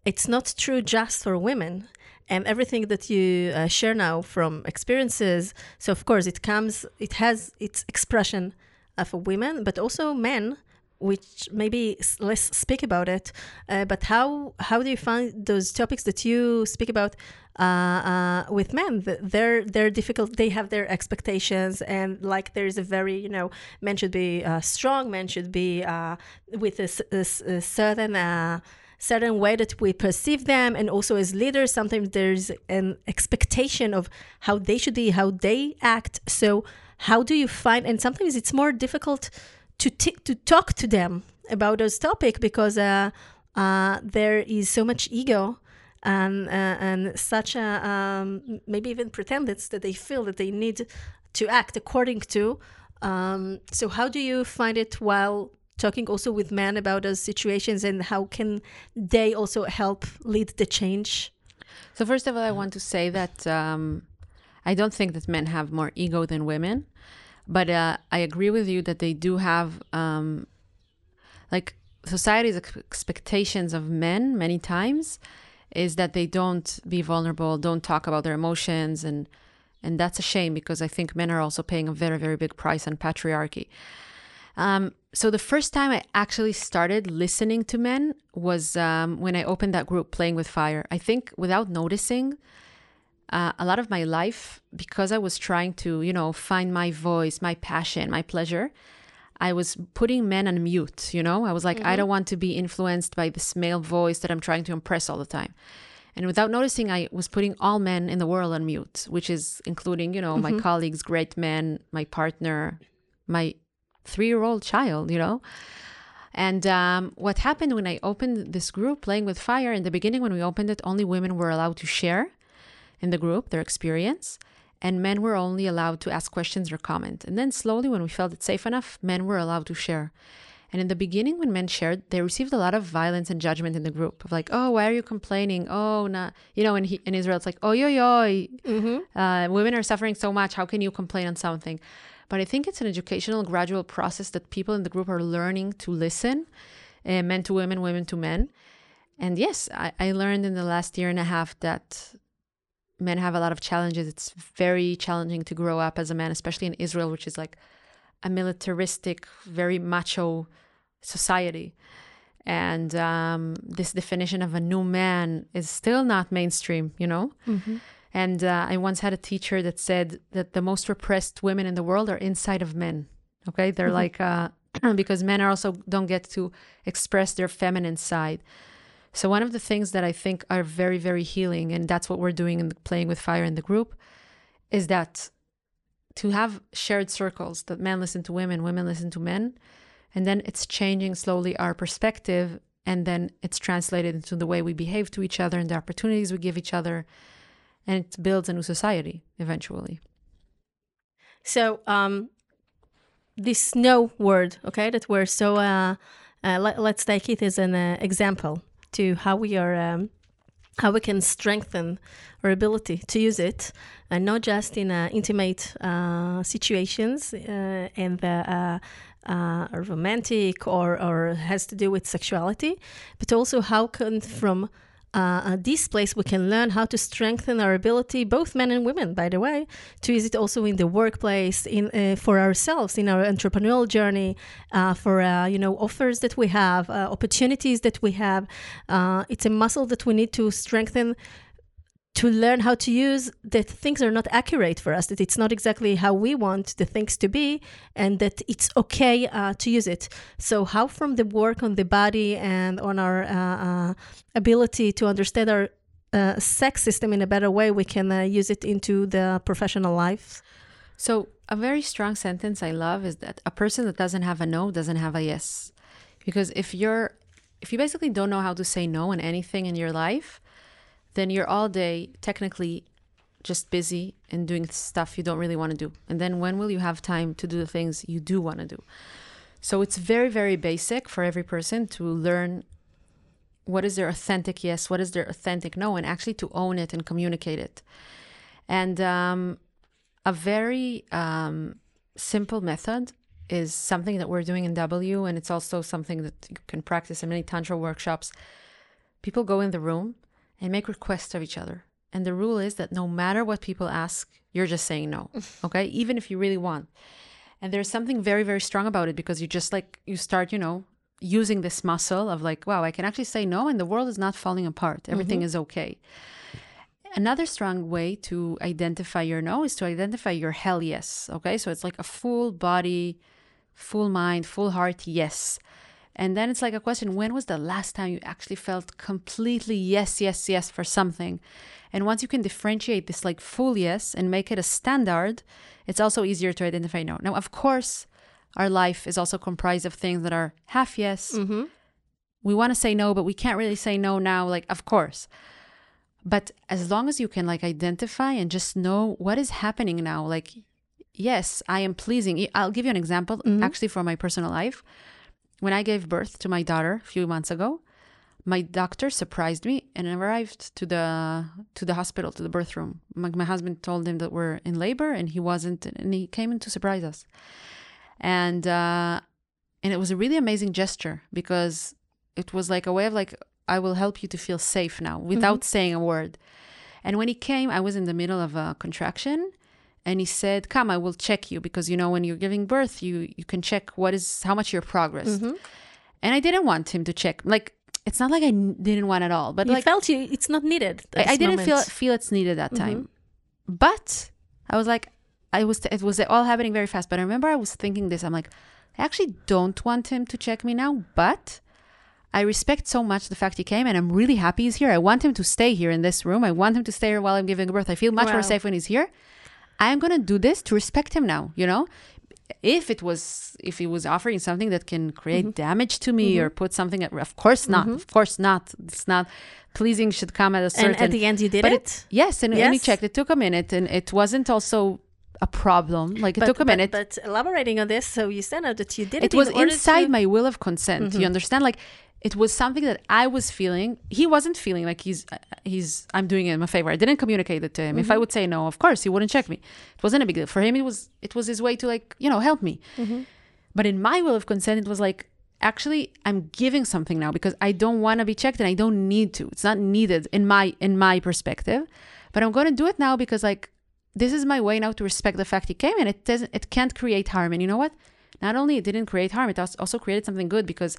S2: it's not true just for women. And everything that you uh, share now from experiences, so of course it comes, it has its expression uh, for women, but also men, which maybe let's speak about it. Uh, but how how do you find those topics that you speak about uh, uh, with men? They're they're difficult. They have their expectations, and like there is a very you know men should be uh, strong. Men should be uh, with a certain. Uh, certain way that we perceive them and also as leaders sometimes there's an expectation of how they should be how they act so how do you find and sometimes it's more difficult to t- to talk to them about those topic because uh, uh, there is so much ego and uh, and such a um, maybe even pretenders that they feel that they need to act according to. Um, so how do you find it while talking also with men about those situations and how can they also help lead the change?
S3: So first of all, I want to say that um, I don't think that men have more ego than women, but uh, I agree with you that they do have um, like society's expectations of men many times is that they don't be vulnerable, don't talk about their emotions, and and that's a shame because I think men are also paying a very very big price on patriarchy. Um, so the first time I actually started listening to men was um, when I opened that group, Playing with Fire. I think without noticing, uh, a lot of my life, because I was trying to, you know, find my voice, my passion, my pleasure, I was putting men on mute, you know? I was like, I don't want to be influenced by this male voice that I'm trying to impress all the time. And without noticing, I was putting all men in the world on mute, which is including, you know, my colleagues, great men, my partner, my three year old child, you know? And um, what happened when I opened this group, Playing with Fire, in the beginning, when we opened it, only women were allowed to share in the group their experience, and men were only allowed to ask questions or comment. And then slowly, when we felt it safe enough, men were allowed to share. And in the beginning, when men shared, they received a lot of violence and judgment in the group of like, oh, why are you complaining? Oh, nah. you know, in, he, in Israel, it's like, oh, yo, yo, uh, women are suffering so much. How can you complain on something? But I think it's an educational, gradual process that people in the group are learning to listen, uh, men to women, women to men. And yes, I, I learned in the last year and a half that men have a lot of challenges. It's very challenging to grow up as a man, especially in Israel, which is like a militaristic, very macho society. And um, this definition of a new man is still not mainstream, you know? And uh, I once had a teacher that said that the most repressed women in the world are inside of men. Okay. They're like, uh, because men are also don't get to express their feminine side. So one of the things that I think are very, very healing, and that's what we're doing in playing with fire in the group, is that to have shared circles that men listen to women, women listen to men, and then it's changing slowly our perspective, and then it's translated into the way we behave to each other and the opportunities we give each other, and it builds a new society eventually.
S2: So um, this no word, okay, that we're so uh, uh, let, let's take it as an uh, example to how we are um, how we can strengthen our ability to use it, and not just in uh, intimate uh, situations uh, and the uh, uh, romantic or or has to do with sexuality, but also how can from uh, uh, this place we can learn how to strengthen our ability, both men and women, by the way, to use it also in the workplace, in uh, for ourselves, in our entrepreneurial journey, uh, for uh, you know offers that we have, uh, opportunities that we have. it's a muscle that we need to strengthen to learn how to use that things are not accurate for us, that it's not exactly how we want the things to be, and that it's okay uh, to use it. So, how from the work on the body and on our uh, uh, ability to understand our uh, sex system in a better way, we can uh, use it into the professional life.
S3: So, a very strong sentence I love is that a person that doesn't have a no doesn't have a yes. Because if you're if you basically don't know how to say no in anything in your life, then you're all day technically just busy and doing stuff you don't really want to do. And then when will you have time to do the things you do want to do? So it's very, very basic for every person to learn what is their authentic yes, what is their authentic no, and actually to own it and communicate it. And um, a very um, simple method is something that we're doing in DoubleYou, and it's also something that you can practice in many Tantra workshops. People go in the room and make requests of each other. And the rule is that no matter what people ask, you're just saying no. Okay. Even if you really want. And there's something very, very strong about it because you just like, you start, you know, using this muscle of like, wow, I can actually say no and the world is not falling apart. Everything mm-hmm. is okay. Another strong way to identify your no is to identify your hell yes. Okay. So it's like a full body, full mind, full heart yes. And then it's like a question when was the last time you actually felt completely yes, yes, yes for something? And once you can differentiate this like full yes and make it a standard, it's also easier to identify no. Now, of course, our life is also comprised of things that are half yes. Mm-hmm. We want to say no, but we can't really say no now. Like, of course. But as long as you can like identify and just know what is happening now, like, yes, I am pleasing. I'll give you an example mm-hmm. actually for my personal life. When I gave birth to my daughter a few months ago, my doctor surprised me and arrived to the to the hospital to the birth room. My, my husband told him that we're in labor and he wasn't, and he came in to surprise us. And uh, and it was a really amazing gesture because it was like a way of like I will help you to feel safe now without mm-hmm. saying a word. And when he came, I was in the middle of a contraction and he said, "Come, I will check you because you know when you're giving birth, you you can check what is how much your progress." Mm-hmm. And I didn't want him to check. Like it's not like I didn't want at all, but
S2: you
S3: like
S2: felt you it's not needed.
S3: I, I, didn't feel feel it's needed that mm-hmm. time. But I was like, I was it was all happening very fast. But I remember I was thinking this. I'm like, I actually don't want him to check me now, but. I respect so much the fact he came, and I'm really happy he's here. I want him to stay here in this room. I want him to stay here while I'm giving birth. I feel much wow. more safe when he's here. I'm gonna do this to respect him now, you know? If it was if he was offering something that can create mm-hmm. damage to me mm-hmm. or put something at of course not. Mm-hmm. Of course not. It's not pleasing should come at a certain
S2: And at the end you did it? it?
S3: Yes, and, yes. and he checked. It took a minute and it wasn't also a problem. Like it but, took a
S2: but,
S3: minute.
S2: But elaborating on this, so you said that you did it.
S3: It was inside to... my wheel of consent. You mm-hmm. understand? Like it was something that I was feeling. He wasn't feeling like he's he's I'm doing him a favor. I didn't communicate it to him. Mm-hmm. If I mm-hmm. would say no, of course he wouldn't check me. It wasn't a big deal for him. It was it was his way to like you know help me. Mm-hmm. But in my wheel of consent, it was like actually I'm giving something now because I don't want to be checked and I don't need to. It's not needed in my in my perspective. But I'm going to do it now because like this is my way now to respect the fact he came and it doesn't it can't create harm. And you know what? Not only it didn't create harm, it also created something good because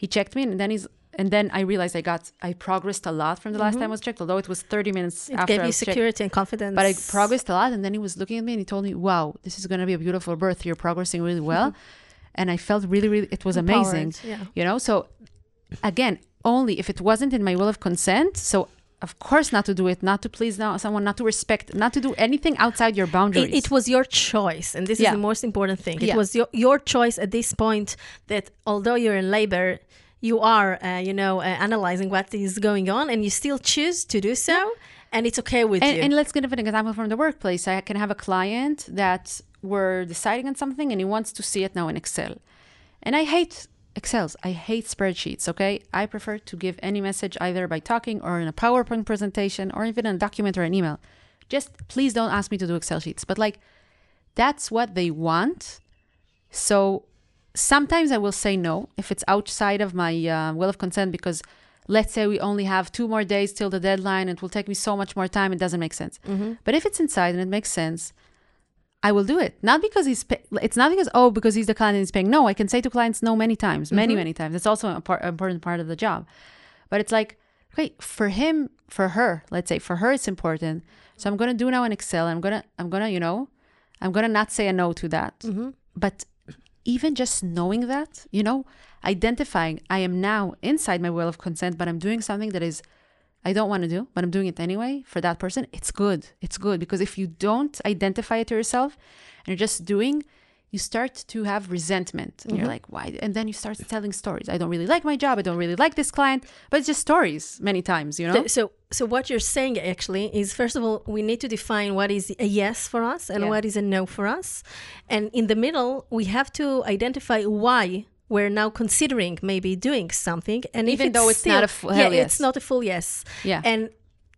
S3: he checked me and then he's and then I realized I got I progressed a lot from the last mm-hmm. time I was checked, although it was 30 minutes
S2: it
S3: after
S2: gave you security
S3: checked.
S2: and confidence.
S3: But I progressed a lot and then he was looking at me and he told me, Wow, this is gonna be a beautiful birth. You're progressing really well. Mm-hmm. And I felt really, really it was Empowered, amazing. Yeah. You know, so again, only if it wasn't in my wheel of consent. So of course not to do it, not to please now someone, not to respect, not to do anything outside your boundaries.
S2: It, it was your choice, and this yeah. is the most important thing. It was your, your choice at this point that although you're in labor, you are, uh, you know, uh, analyzing what is going on, and you still choose to do so, yeah. and it's okay with
S3: and,
S2: you.
S3: And let's give an example from the workplace. I can have a client that we're deciding on something, and he wants to see it now in Excel, and I hate Excels. I hate spreadsheets. Okay, I prefer to give any message either by talking or in a PowerPoint presentation or even in a document or an email. Just please don't ask me to do Excel sheets. But like, that's what they want. So sometimes I will say no if it's outside of my uh, wheel of consent because let's say we only have two more days till the deadline and it will take me so much more time, it doesn't make sense. But if it's inside and it makes sense, I will do it. Not because he's, pay- it's not because, oh, because he's the client and he's paying. No, I can say to clients no many times, many, mm-hmm. many times. It's also an important part of the job. But it's like, okay, for him, for her, let's say, for her, it's important. So I'm going to do now in Excel. I'm going to, I'm going to, you know, I'm going to not say a no to that. Mm-hmm. But even just knowing that, you know, identifying I am now inside my wheel of consent, but I'm doing something that is I don't want to do, but I'm doing it anyway for that person, it's good. It's good because if you don't identify it to yourself and you're just doing, you start to have resentment. And you're mm-hmm. like, why? And then you start telling stories. I don't really like my job. I don't really like this client, but it's just stories many times, you know?
S2: So, so, so what you're saying actually is, first of all, we need to define what is a yes for us and
S3: Yeah.
S2: what is a no for us, and in the middle, we have to identify why we're now considering maybe doing something, and
S3: Even though it's not a full
S2: yeah,
S3: yes.
S2: it's not a full yes,
S3: Yeah.
S2: and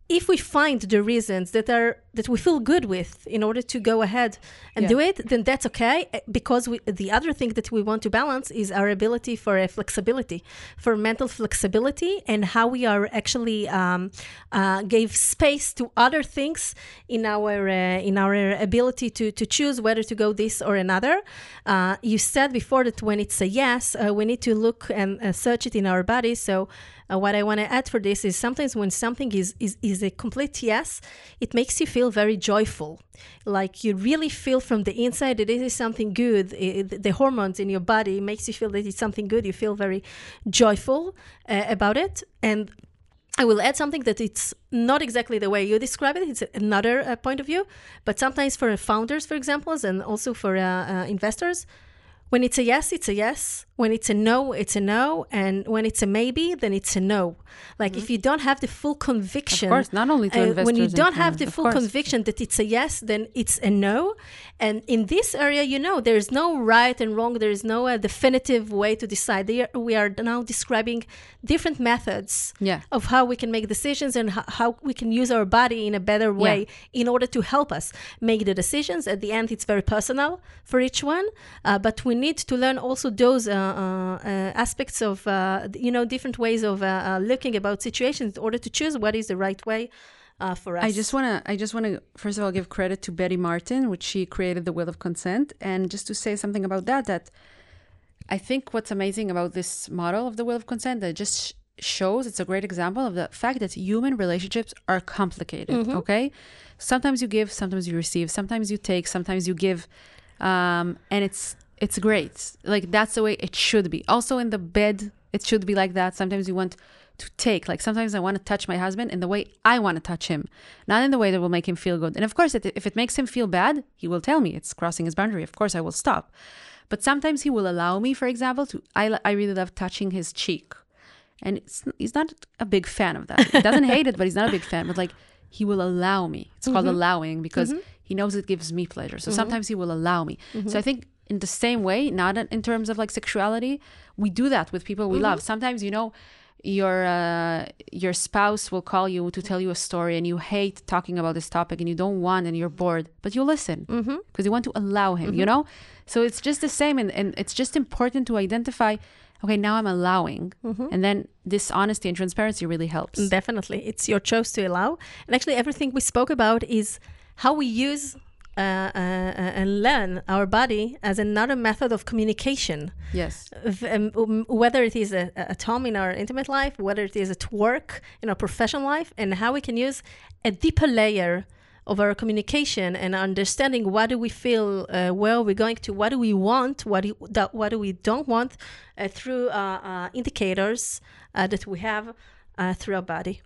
S2: if we find the reasons that are that we feel good with in order to go ahead and
S3: Yeah.
S2: do it then that's okay eh, because we, the other thing that we want to balance is our ability for a flexibility for mental flexibility and how we are actually um, uh, gave space to other things in our uh, in our ability to to choose whether to go this or another uh, you said before that when it's a yes uh, we need to look and uh, search it in our body so uh, what I want to add for this is sometimes when something is, is is a complete yes, it makes you feel very joyful. Like you really feel from the inside that it is something good. It- the hormones in your body makes you feel that it's something good. You feel very joyful uh, about it. And I will add something that it's not exactly the way you describe it. It's another uh, point of view. But sometimes for founders, for example, and also for uh, uh, investors, when it's a yes, it's a yes. When it's a no, it's a no. And when it's a maybe, then it's a no. Like if you don't have the full conviction,
S3: Mm-hmm. Of course, not only to
S2: uh,
S3: investors.
S2: when you don't have the full
S3: course.
S2: conviction that it's a yes, then it's a no. And in this area, you know, there's no right and wrong. There is no uh, definitive way to decide. They are, we are now describing different methods
S3: Yeah.
S2: of how we can make decisions and ho- how we can use our body in a better way in order to help us make the decisions. At the end, it's very personal for each one, uh, but we need to learn also those uh, uh, uh, aspects of uh, you know different ways of looking about situations in order to choose what is the right way uh, for us.
S3: I just want to I just want to first of all give credit to Betty Martin, which she created the wheel of consent and just to say something about that that I think what's amazing about this model of the wheel of consent that just sh- shows it's a great example of the fact that human relationships are complicated, okay? Sometimes you give, sometimes you receive, sometimes you take, sometimes you give um, and it's it's great. Like that's the way it should be. Also in the bed, it should be like that. Sometimes you want to take. Like sometimes I want to touch my husband in the way I want to touch him, not in the way that will make him feel good. And of course, it- if it makes him feel bad, he will tell me it's crossing his boundary. Of course, I will stop. But sometimes he will allow me, for example, to. I, I really love touching his cheek, and it's, he's not a big fan of that. He doesn't hate it, but he's not a big fan. But like he will allow me. It's called mm-hmm. allowing because mm-hmm. he knows it gives me pleasure. So mm-hmm. sometimes he will allow me. So I think in the same way, not in terms of like sexuality, we do that with people we mm-hmm. love. Sometimes you know your uh, your spouse will call you to tell you a story and you hate talking about this topic and you don't want and you're bored but you listen mm-hmm. because you want to allow him you mm-hmm. know so it's just the same and, and it's just important to identify okay now i'm allowing and then this honesty and transparency really helps
S2: Definitely. It's your choice to allow. And actually, everything we spoke about is how we use uh, uh, uh, and learn our body as another method of communication.
S3: yes
S2: um, um, whether it is a- at home in our intimate life, whether it is at work in our professional life, and how we can use a deeper layer of our communication and understanding what do we feel, uh, where are we going to, what do we want, what do, what do we don't want, uh, through uh, uh, indicators uh, that we have uh, through our body.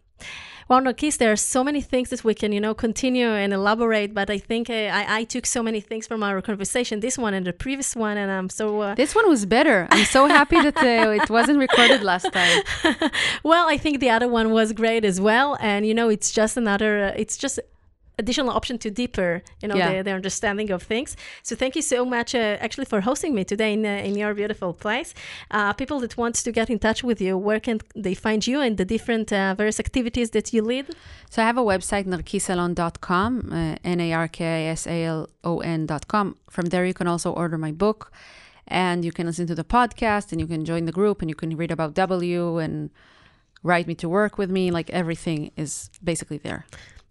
S2: Well, Narkis, there are so many things that we can, you know, continue and elaborate. But I think uh, I, I took so many things from our conversation, this one and the previous one, and I'm so uh,
S3: this one was better i'm so happy that uh, it wasn't recorded last time
S2: well, I think the other one was great as well, and you know, it's just another. Uh, it's just additional option to deeper, you know,
S3: Yeah.
S2: the, the understanding of things. So thank you so much, uh, actually, for hosting me today in uh, in your beautiful place. Uh, people that want to get in touch with you, where can they find you and the different uh, various activities that you lead?
S3: So I have a website, narkisalon.com, uh, N-A-R-K-I-S-A-L-O-N.com. From there, you can also order my book and you can listen to the podcast and you can join the group and you can read about DoubleYou and write me to work with me. Like everything is basically there.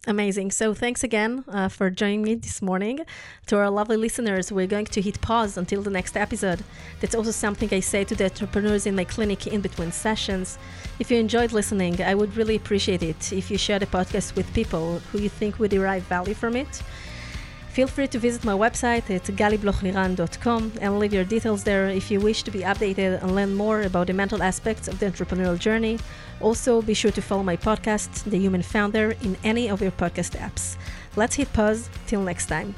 S2: Amazing. So thanks again uh, for joining me this morning. To our lovely listeners, we're going to hit pause until the next episode. That's also something I say to the entrepreneurs in my clinic in between sessions. If you enjoyed listening, I would really appreciate it if you share the podcast with people who you think would derive value from it. Feel free to visit my website at galiblochliran.com and leave your details there if you wish to be updated and learn more about the mental aspects of the entrepreneurial journey. Also, be sure to follow my podcast, The Human Founder, in any of your podcast apps. Let's hit pause. Till next time.